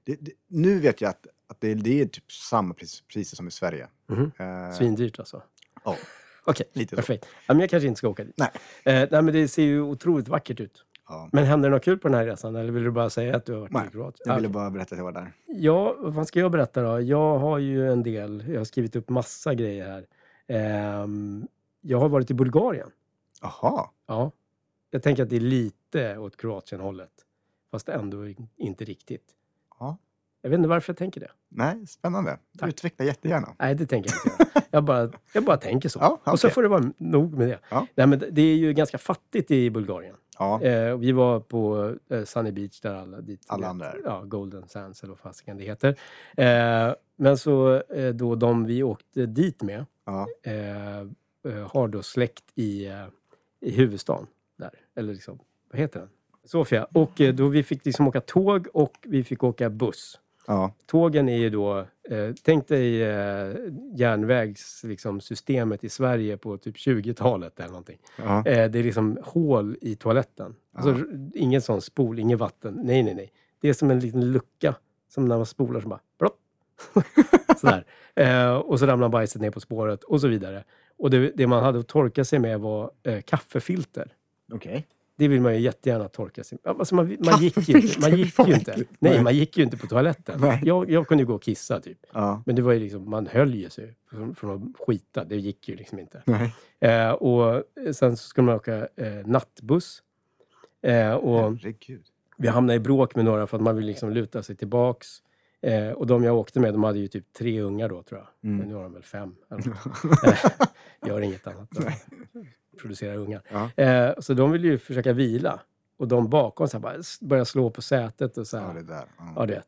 det, det, nu vet jag att, att det, det är typ samma pris, priser som i Sverige. Mhm. Eh, Svindyrt alltså. Ja, Okej, så. perfekt. Ja, men jag kanske inte ska åka dit. Nej. Eh, nej, men det ser ju otroligt vackert ut. Ja. Men hände det något kul på den här resan? Eller vill du bara säga att du har varit Nej, i Kroatien? Jag Ah, ville okej. bara berätta att jag var där. Ja, vad ska jag berätta då? Jag har ju en del. Jag har skrivit upp massa grejer här. Ehm, jag har varit i Bulgarien. Jaha. Ja. Jag tänker att det är lite åt Kroatien-hållet. Fast ändå inte riktigt. Ja. Jag vet inte varför jag tänker det. Nej, spännande. Tack. Utveckla jättegärna. Nej, det tänker jag inte. Jag bara, jag bara tänker så. Ja, Och så får det vara nog med det. Ja. Nej, men det är ju ganska fattigt i Bulgarien. Ja, Eh, vi var på eh, Sunny Beach där alla dit. Alla andra är. Ja, Golden Sands eller vad fasiken det heter. Eh, men så eh, då de vi åkte dit med eh, eh, har då släkt i, i huvudstaden där. Eller liksom, vad heter den? Sofia. Och då vi fick liksom åka tåg och vi fick åka buss. Ja. Tågen är ju då, eh, tänk dig eh, järnvägssystemet liksom, systemet i Sverige på typ 20-talet eller någonting. ja. Eh, det är liksom hål i toaletten. Alltså, Ingen sån spol, inget vatten. Nej, nej, nej. Det är som en liten lucka. Som när man spolar som bara plopp. Sådär. Eh, och så ramlar bajset ner på spåret och så vidare. Och det, det man hade att torka sig med var eh, kaffefilter. Okej. Det vill man ju jättegärna torka sig. Alltså man, man gick ju inte. Man gick ju inte. Nej, man gick ju inte på toaletten. Jag, jag kunde gå och kissa typ. Ja. Men det var ju liksom, man höll ju sig från, från att skita. Det gick ju liksom inte. Eh, och sen så skulle man åka eh, nattbuss. Eh, och Herregud. vi hamnade i bråk med några för att man vill liksom luta sig tillbaks. Eh, och de jag åkte med, de hade ju typ tre ungar då tror jag. Mm. Men nu har de väl fem. Eller Gör inget annat. Producerar ungar. Ja. Eh, så de ville ju försöka vila. Och de bakom så bara började slå på sätet och så Ja, här. det där. Ja, Ja, du vet.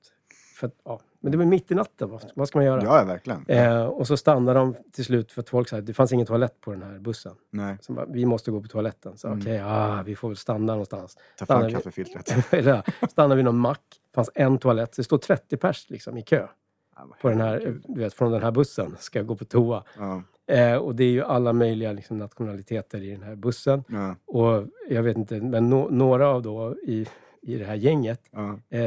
För ja. Men det var mitt i natten. Vad, vad ska man göra? ja verkligen. Eh, och så stannade de till slut för att folk sa det fanns ingen toalett på den här bussen. Nej, Så bara, vi måste gå på toaletten. Så Mm. okej, ah, vi får väl stanna någonstans. ta Stannar fram vi- kaffefiltret. Eller, stannar vid någon mack. Det fanns en toalett. Så det står 30 pers liksom, i kö Ja, på den här, du vet, från den här bussen. Ska gå på toa. Ja, Eh, och det är ju alla möjliga liksom, nationaliteter i den här bussen. ja, Och jag vet inte, men nå- några av då i, i det här gänget ja. eh,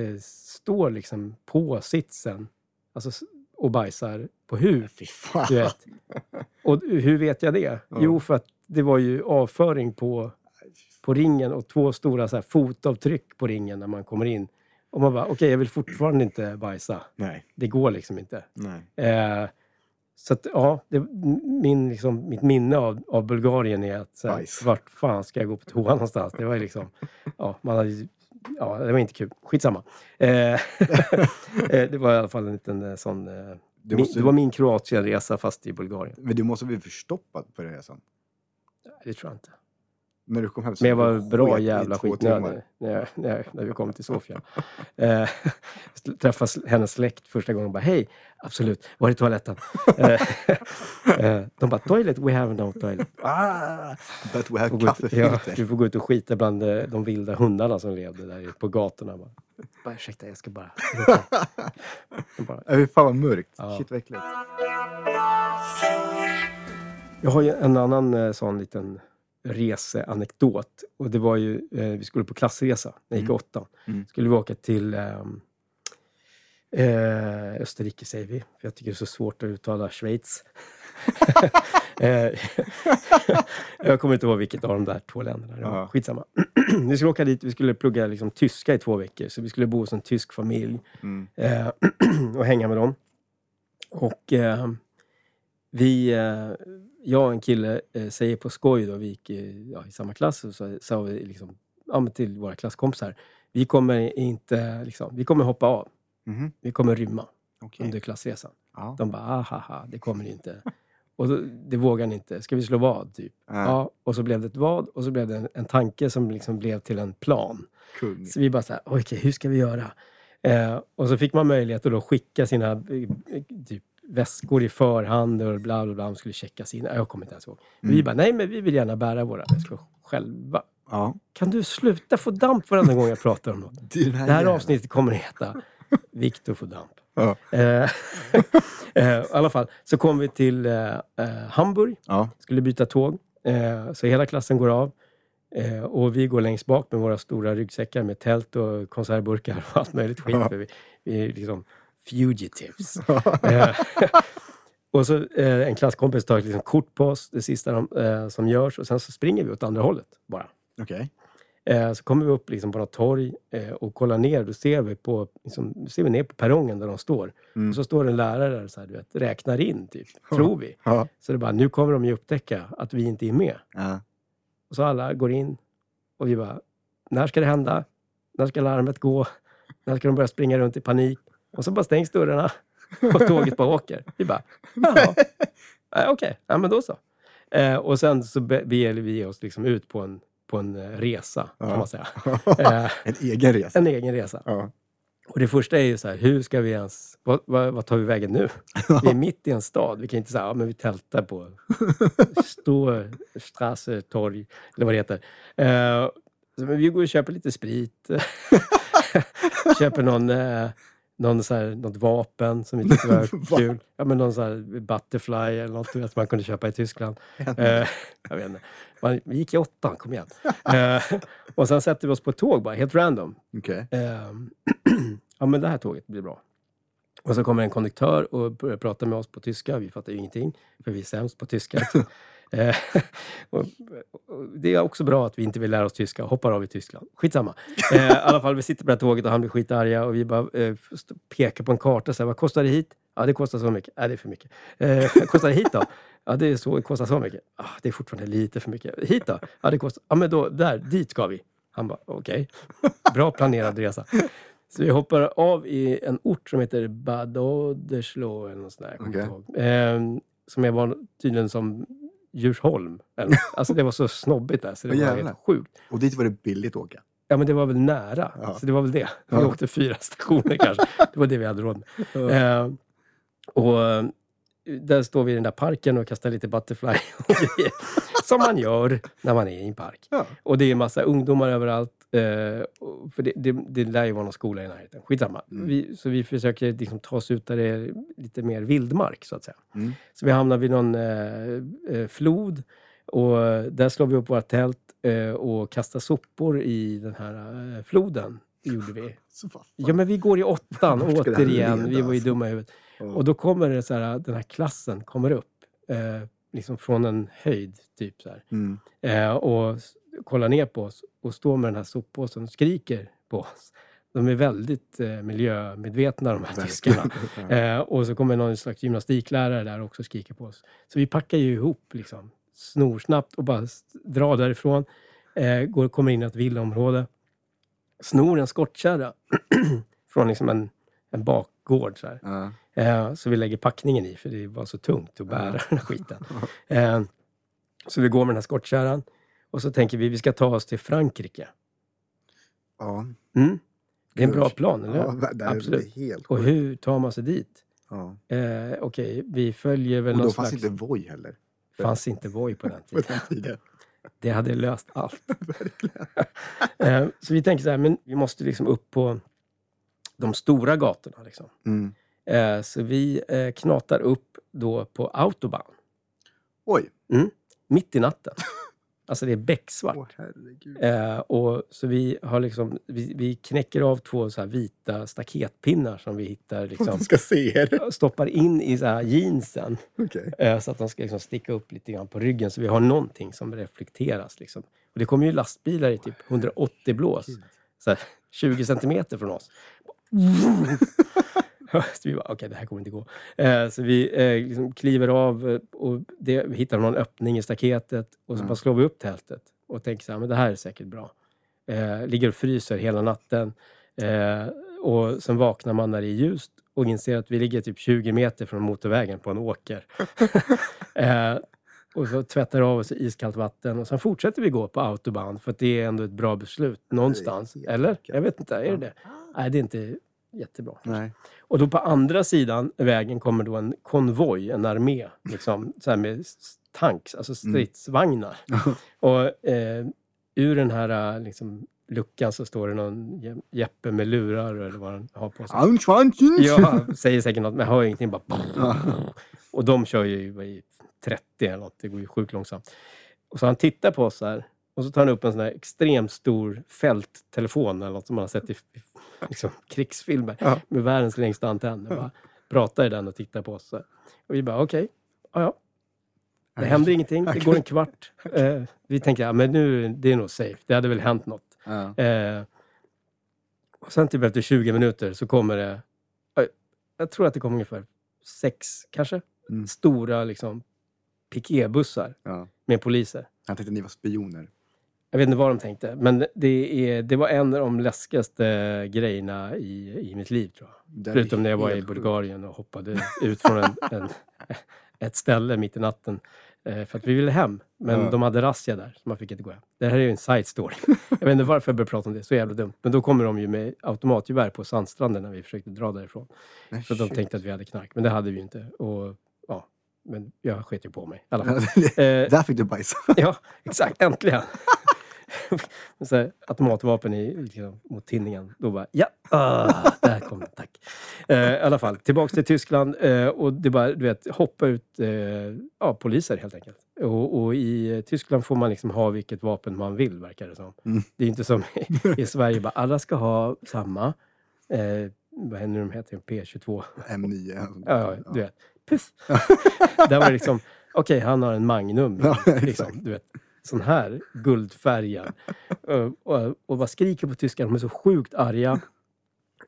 eh, står liksom på sitsen alltså, och bajsar på huk. Fan. Du vet. Och hur vet jag det? Jo, för att det var ju avföring på, på ringen och två stora så här, fotavtryck på ringen när man kommer in. Och man bara, okej, jag vill fortfarande inte bajsa. Nej, Det går liksom inte. nej. Så att, ja, det, min, liksom, mitt minne av, av Bulgarien är att så här, Bajs. vart fan ska jag gå på toa någonstans? Det var ju liksom, ja, man hade, ja, det var inte kul. Skitsamma. Eh, eh, det var i alla fall en liten eh, sån, eh, min, måste, det var min Kroatienresa fast i Bulgarien. Men du måste bli förstoppad på den resan? Det tror jag inte. När du kom hem så Men jag var bra jävla skitnödig när, när, när vi kom till Sofia. eh, träffade hennes släkt första gången och bara hej, absolut, var är toaletten? eh, eh, de bara toilet, we have no toilet. Ah! But we have ut, ja, kaffefilter. du får gå ut och skita bland eh, de vilda hundarna som levde där på gatorna. Bara, bara ursäkta, jag ska bara... Bara Äh, fan vad mörkt. Ja. Shit vad äckligt. Jag har ju en annan eh, sån liten reseanekdot. Och det var ju, eh, vi skulle på klassresa när jag gick Mm. åttan. Mm. Skulle vi åka till ehm, eh, Österrike säger vi, för jag tycker det är så svårt att uttala Schweiz. Eh, jag kommer inte ihåg vilket av de där två länderna det var. Ja. Skitsamma. vi skulle åka dit, vi skulle plugga liksom, tyska i två veckor. Så vi skulle bo hos en tysk familj Mm. eh, och hänga med dem. Och eh, vi, eh, jag och en kille eh, säger på skoj då, vi gick ja, i samma klass, och så sa vi liksom, ja, till våra klasskompisar, vi kommer inte, liksom, vi kommer hoppa av, Mhm. vi kommer rymma Okej. under klassresan. Ja. De bara, ahaha, det kommer ni inte. Och då, det vågar ni inte. Ska vi slå vad? Typ. Ja. Ja, och så blev det ett vad och så blev det en, en tanke som liksom blev till en plan. Kung. Så vi bara så här, "Oj, okej, hur ska vi göra? Eh, och så fick man möjlighet att då skicka sina eh, typ, väskor i förhand och bla bla bla. De skulle checkas in. Jag kommer inte ens ihåg. Men Vi Mm. bara, nej men vi vill gärna bära våra väskor själva. Ja. Kan du sluta få damp varenda gång jag pratar om något? Det, Det här jäveln. avsnittet kommer att heta Viktor får damp. Ja. Eh, eh, I alla fall, så kom vi till eh, Hamburg, Ja. skulle byta tåg. Så hela klassen går av. Och vi går längst bak med våra stora ryggsäckar med tält och konservburkar och allt möjligt skit. Ja. För vi, vi är liksom fugitives. Eh, och så eh, en klasskompis tar ett liksom kort på oss, det sista de, eh, som görs. Och sen så springer vi åt andra hållet bara. Okej. Eh, så kommer vi upp liksom på något torg eh, och kollar ner. Då ser vi, på, liksom, ser vi ner på perrongen där de står. Mm. Och så står en lärare där och så här, du vet, räknar in, typ. tror vi. Ja. Så det är bara, nu kommer de ju upptäcka att vi inte är med. Ja. Och så alla går in och vi bara, när ska det hända? När ska larmet gå? När ska de börja springa runt i panik. Och så bara stängs dörrarna och tåget bara åker. Vi bara, jaha. Okej, ja men då så. Eh, och sen så be- beger vi oss liksom ut på en, på en eh, resa, kan Ja. man säga. Eh, En egen resa. en egen resa. Ja. Och det första är ju så här, hur ska vi ens... Vad, vad, vad tar vi vägen nu? Vi är mitt i en stad. Vi kan inte säga, ja men vi tältar på Stor Strasse, torg, eller vad det heter. Eh, men vi går och köper lite sprit. köper någon, eh, någon så här, något vapen som vi tyckte var Va? kul. Ja, men någon så här butterfly eller något vet, man kunde köpa i Tyskland. Eh, jag vet inte. Man, vi gick i åttan, kom igen. Eh, och sen sätter vi oss på ett tåg bara, helt random. Okej. Ehm, ja, men det här tåget blir bra. Och så kommer en konduktör och börjar prata med oss på tyska. Vi fattar ju ingenting, för vi är sämst på tyska. Eh, och, och det är också bra att vi inte vill lära oss tyska och hoppar av i Tyskland. Skitsamma. Eh, I alla fall, vi sitter på det här tåget och han blir skitarga och vi bara eh, pekar på en karta. Så här, vad kostar det hit? Ja, det kostar så mycket. Nej, det är för mycket. Eh, kostar det hit då? Ja, det, är så, det kostar så mycket. Ah, det är fortfarande lite för mycket. Hit då? Ja, det kostar... Ja, men då, där, dit ska vi. Han bara, okej. Bra planerad resa. Så vi hoppar av i en ort som heter Bad Oderslo eller något sånt där. ihåg. Ehm, som jag var tydligen som Djursholm. Alltså det var så snobbigt där så det var jävlar. helt sjukt. Och dit var det billigt att åka. Ja men det var väl nära. Ja. Så det var väl det. Vi Ja. åkte fyra stationer kanske. Det var det vi hade råd med. Och eh, där står vi i den där parken och kastar lite butterfly och grejer. Som man gör när man är i en park. Ja. Och det är en massa ungdomar överallt. Eh, för det, det, det lär ju vara någon skola i närheten. Skitsamma. Mm. Vi, så vi försöker liksom ta oss ut där det är lite mer vildmark, så att säga. Mm. Så vi hamnar vid någon eh, eh, flod. Och där slår vi upp våra tält eh, och kastar sopor i den här eh, floden. Gjorde vi. Ja, men vi går i åttan återigen. Vi var ju alltså? dumma i huvudet. Och då kommer det så här, den här klassen kommer upp. Eh, liksom från en höjd, typ så. Mm. Eh, och kollar ner på oss och står med den här soppåsen och skriker på oss. De är väldigt eh, miljömedvetna de här tyskarna. Eh, och så kommer någon slags gymnastiklärare där också och skriker på oss. Så vi packar ju ihop liksom, snorsnabbt och bara drar därifrån. Eh, går, kommer in i ett villaområde. Snor en skottkärra från liksom en, en bakgård. Så, här. Eh, så vi lägger packningen i, för det var så tungt att bära den här skiten. Eh, så vi går med den här skottkärran. Och så tänker vi, vi ska ta oss till Frankrike. Ja. Mm. Det är en bra plan, eller? Ja, det Absolut. helt Och hur tar man sig dit? Ja. Eh, Okej, vi följer väl Och då någon fanns slags... inte Voi heller. fanns inte Voi på den På tiden. den tiden. Det hade löst allt. Eh, så vi tänker så här, men vi måste liksom upp på de stora gatorna. Liksom. Mm. Eh, Så vi eh, knatar upp då på autobahn, Oj. mitt i natten. Alltså det är becksvart. Herregud. Eh, och så vi, har liksom, vi, vi knäcker av två så här vita staketpinnar som vi hittar. Liksom, ska se er. stoppar in i så jeansen Okej. eh, så att de ska liksom sticka upp lite grann på ryggen så vi har någonting som reflekteras. Liksom. Och det kommer ju lastbilar i typ 180 blås, så här, 20 centimeter från oss. Så vi bara, okej det här kommer inte gå. Eh, så vi eh, liksom kliver av eh, och det, vi hittar någon öppning i staketet och så Mm. bara slår vi upp tältet och tänker så här, men det här är säkert bra. Eh, ligger och fryser hela natten. Eh, och sen vaknar man när det är ljust och inser att vi ligger typ 20 meter från motorvägen på en åker. eh, och så tvättar av oss iskallt vatten och sen fortsätter vi gå på autobahn för att det är ändå ett bra beslut någonstans. Eller? Jag vet inte, är det det? Nej, det är inte jättebra. Nej. Och då på andra sidan vägen kommer då en konvoj, en armé, liksom, så här med tanks, alltså stridsvagnar. Och eh, ur den här eh, liksom, luckan så står det någon Je- Jeppe med lurar eller vad han har på sig. Anschwanchen! Ja, säger säkert något, men jag hör ingenting. Bara... Och de kör ju i 30 eller något, det går ju sjukt långsamt. Och så han tittar på oss här och så tar han upp en sån här extremt stor fälttelefon eller något som man har sett i liksom, krigsfilmer Ja. med världens längsta antenn. Och bara pratar i den och tittar på oss. Och vi bara okej, ja, ja. Det händer ingenting, det går en kvart. Eh, vi tänker, ja men nu, det är nog safe. Det hade väl hänt något. Ja. Eh, och sen typ efter 20 minuter så kommer det, jag tror att det kommer ungefär sex kanske, Mm. stora liksom piketbussar Ja. med poliser. Han tänkte att ni var spioner. Jag vet inte vad de tänkte, men det, är, det var en av de läskigaste grejerna i, i mitt liv tror jag. Förutom när jag var i. Bulgarien och hoppade ut från en, en, ett ställe mitt i natten. eh, För att vi ville hem, men Ja. de hade razzia där, så man fick inte gå hem. Det här är ju en side story. Jag vet inte varför jag började prata om det, så jävla dumt. Men då kommer de ju med automatgevär på sandstranden när vi försökte dra därifrån. Nej, För att de tänkte att vi hade knark, men det hade vi ju inte. Och, ja, men jag sket ju på mig i alla fall. Eh, Där fick du bajsa. Ja, exakt. Äntligen! så här, automatvapen i, liksom, mot tinningen. Då bara, ja, ah, där kom den, tack. Eh, I alla fall, tillbaks till Tyskland eh, och det bara, du vet, hoppa ut, eh, ja, poliser helt enkelt. Och, och i eh, Tyskland får man liksom ha vilket vapen man vill, verkar det som. Mm. Det är inte som i, i Sverige, bara alla ska ha samma. Eh, vad händer de heter? P22. M9. Ja, ja, du vet. Puff! Där var det liksom, okej, han har en Magnum. Liksom, du vet. Sån här guldfärgad. och, och, och bara skriker på tyskar. De är så sjukt arga.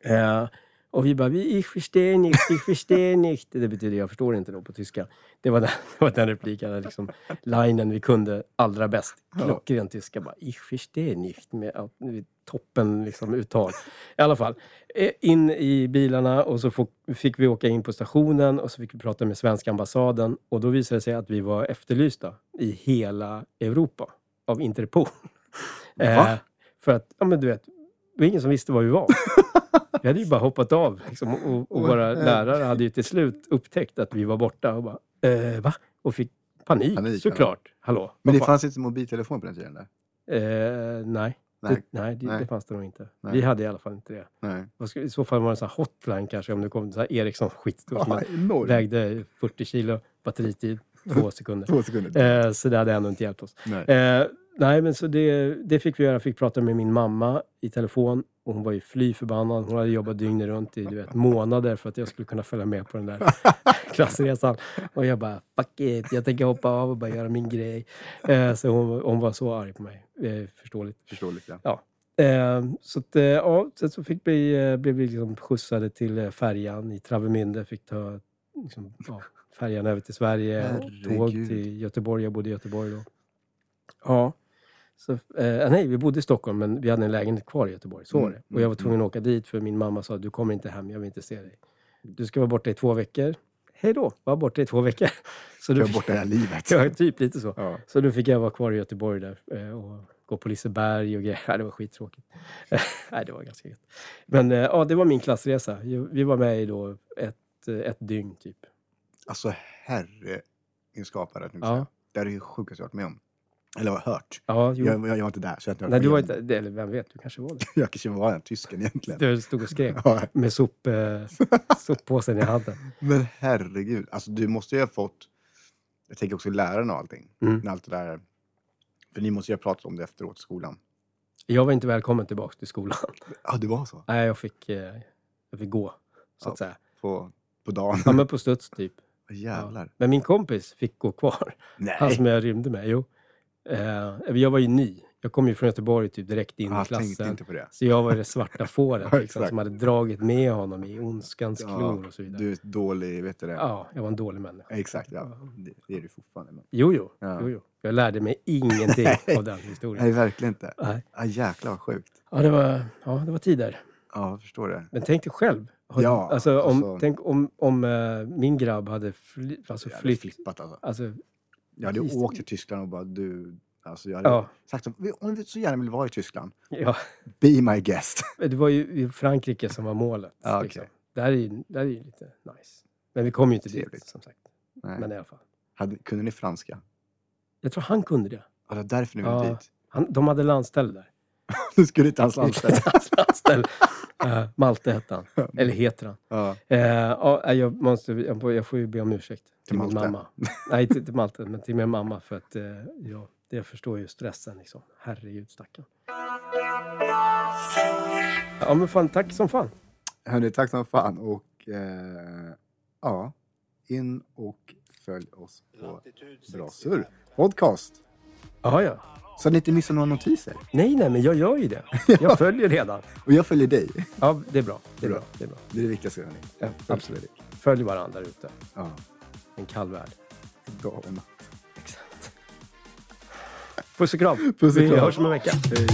Eh, och vi bara, "Vi- ich verstehe nicht, ich verstehe nicht. Det betyder jag förstår inte då på tyska. Det var den, det var den repliken, liksom, linen vi kunde allra bäst. Klockren tyska. Bara, ich verstehe nicht. Med med toppen liksom, uttal. I alla fall, eh, in i bilarna och så fick vi åka in på stationen och så fick vi prata med svenska ambassaden. Och då visade det sig att vi var efterlysta i hela Europa av Interpol. Eh, Va? för att, ja men du vet, det var ingen som visste var vi var. Vi hade ju bara hoppat av liksom, och, och våra lärare hade ju till slut upptäckt att vi var borta och bara, eh, va? Och fick panik, Panik, såklart. Hallå? Men det fan? fanns inte mobiltelefon på den tiden? Där. Eh, nej, Nej. Det, nej, det, Nej. det fanns det nog inte. Nej. Vi hade i alla fall inte det. Nej. I så fall var det en hotline kanske, om det kom så här Ericsson skitstor som Ja, enormt. vägde 40 kilo batteritid, två sekunder. Två sekunder. Eh, så det hade ändå inte hjälpt oss. Eh, nej, men så det, det fick vi göra. Jag fick prata med min mamma i telefon. Och hon var ju fly förbannad. Hon hade jobbat dygnet runt i du vet, månader för att jag skulle kunna följa med på den där klassresan. Och jag bara, fuck it, jag tänker hoppa av och bara göra min grej. Eh, så hon, hon var så arg på mig. Eh, förståeligt. Förståeligt, ja. Eh, så att, eh, ja, sen så fick vi, eh, blev vi liksom skjutsade till eh, färjan i Travemünde. Fick ta liksom, ja, färjan över till Sverige och tåg Herregud. till Göteborg. Jag bodde i Göteborg då. Ja. Så, eh, nej, vi bodde i Stockholm men vi hade en lägenhet kvar i Göteborg. Så var Mm, det. Och jag var tvungen att åka dit för min mamma sa du kommer inte hem, jag vill inte se dig. Du ska vara borta i två veckor. Hej då, var borta i två veckor. Så Jag du är borta hela livet. Ja, typ lite så. Ja. Så då fick jag vara kvar i Göteborg där eh, och gå på Liseberg och grejer. Det var skittråkigt. Nej, det var ganska gött. Men eh, ja, det var min klassresa. Jag- Vi var med i då ett, eh, ett dygn typ. Alltså herre min skapare. jag Ja. Det är det sjukaste jag varit med om. Eller har hört. Ja, jo. Jag, jag, jag var inte där. Så jag, har Nej, du var inte... Eller vem vet, du kanske var det. Jag kanske var den tysken egentligen. Du stod och skrek Ja, med sop, eh, soppåsen i handen. men herregud. Alltså du måste ju ha fått... Jag tänker också lärarna och allting. Mm. När allt det där... För ni måste ju ha pratat om det efteråt i skolan. Jag var inte välkommen tillbaka till skolan. Ja, det var så. Nej, jag fick, eh, jag fick gå, så att Ja. säga. På, på dagen. Ja, men på studs typ. Jävlar. Men min kompis fick gå kvar. Nej. Han som jag rymde med, jo. Eh, jag var ju ny. Jag kom ju från Göteborg typ direkt in i jag tänkte klassen. Så jag var det svarta fåret Ja, liksom, som hade dragit med honom i ondskans klor och så vidare. du är dålig, vet du det? Ja, jag var en dålig människa. Exakt, ja. Det, är du fortfarande. Men... Jo, jo, Ja. jo, jo. Jag lärde mig ingenting av den historien. Nej, verkligen inte. Nej. Ja, jäklar vad sjukt. Ja, det var, ja, det var tider. Ja, jag förstår det. Men tänk dig själv. Ja, alltså, om, alltså- Tänk om, om eh, min grabb hade fly, alltså, flytt. flippat alltså. Alltså, Jag hade Just- åkt till Tyskland och bara du... Alltså jag hade ja, sagt om du så gärna vill vara i Tyskland, ja, be my guest. det var ju Frankrike som var målet. Ja, okej. liksom. Det här är det här är ju lite nice. Men vi kom ju inte dit, Trevligt. som sagt. Nej. Men i alla fall. Hade, kunde ni franska? Jag tror han kunde det. Ja, det var därför ni Ja. ville dit. Han, de hade landställe där. Du skulle inte hans landställe. Eh, Malte hette han. Eller heter han. Ja. Eh, ja, jag, måste, jag, får- jag får ju be om ursäkt till, Till min Malte. mamma. Nej, inte till Malte, men till min mamma. För att eh, ja, jag förstår ju stressen. Liksom. Herregud, stackarn. Ja, men fan, tack som fan. Hörni, tack som fan och eh, ja, in och följ oss på Bra Surr Podcast. Ja, ja. Så att ni inte missar några notiser. Nej, nej, men jag gör ju det. Jag följer redan. Och jag följer dig. Ja, det är bra. Det är Bra. bra. Det är bra. Det är det viktigaste. hörni. Ja, absolut. Följ varandra ute. Ja, En kall värld. dag och natt. Exakt. Puss och kram. Puss och Vi kram. hörs om en vecka. Hej.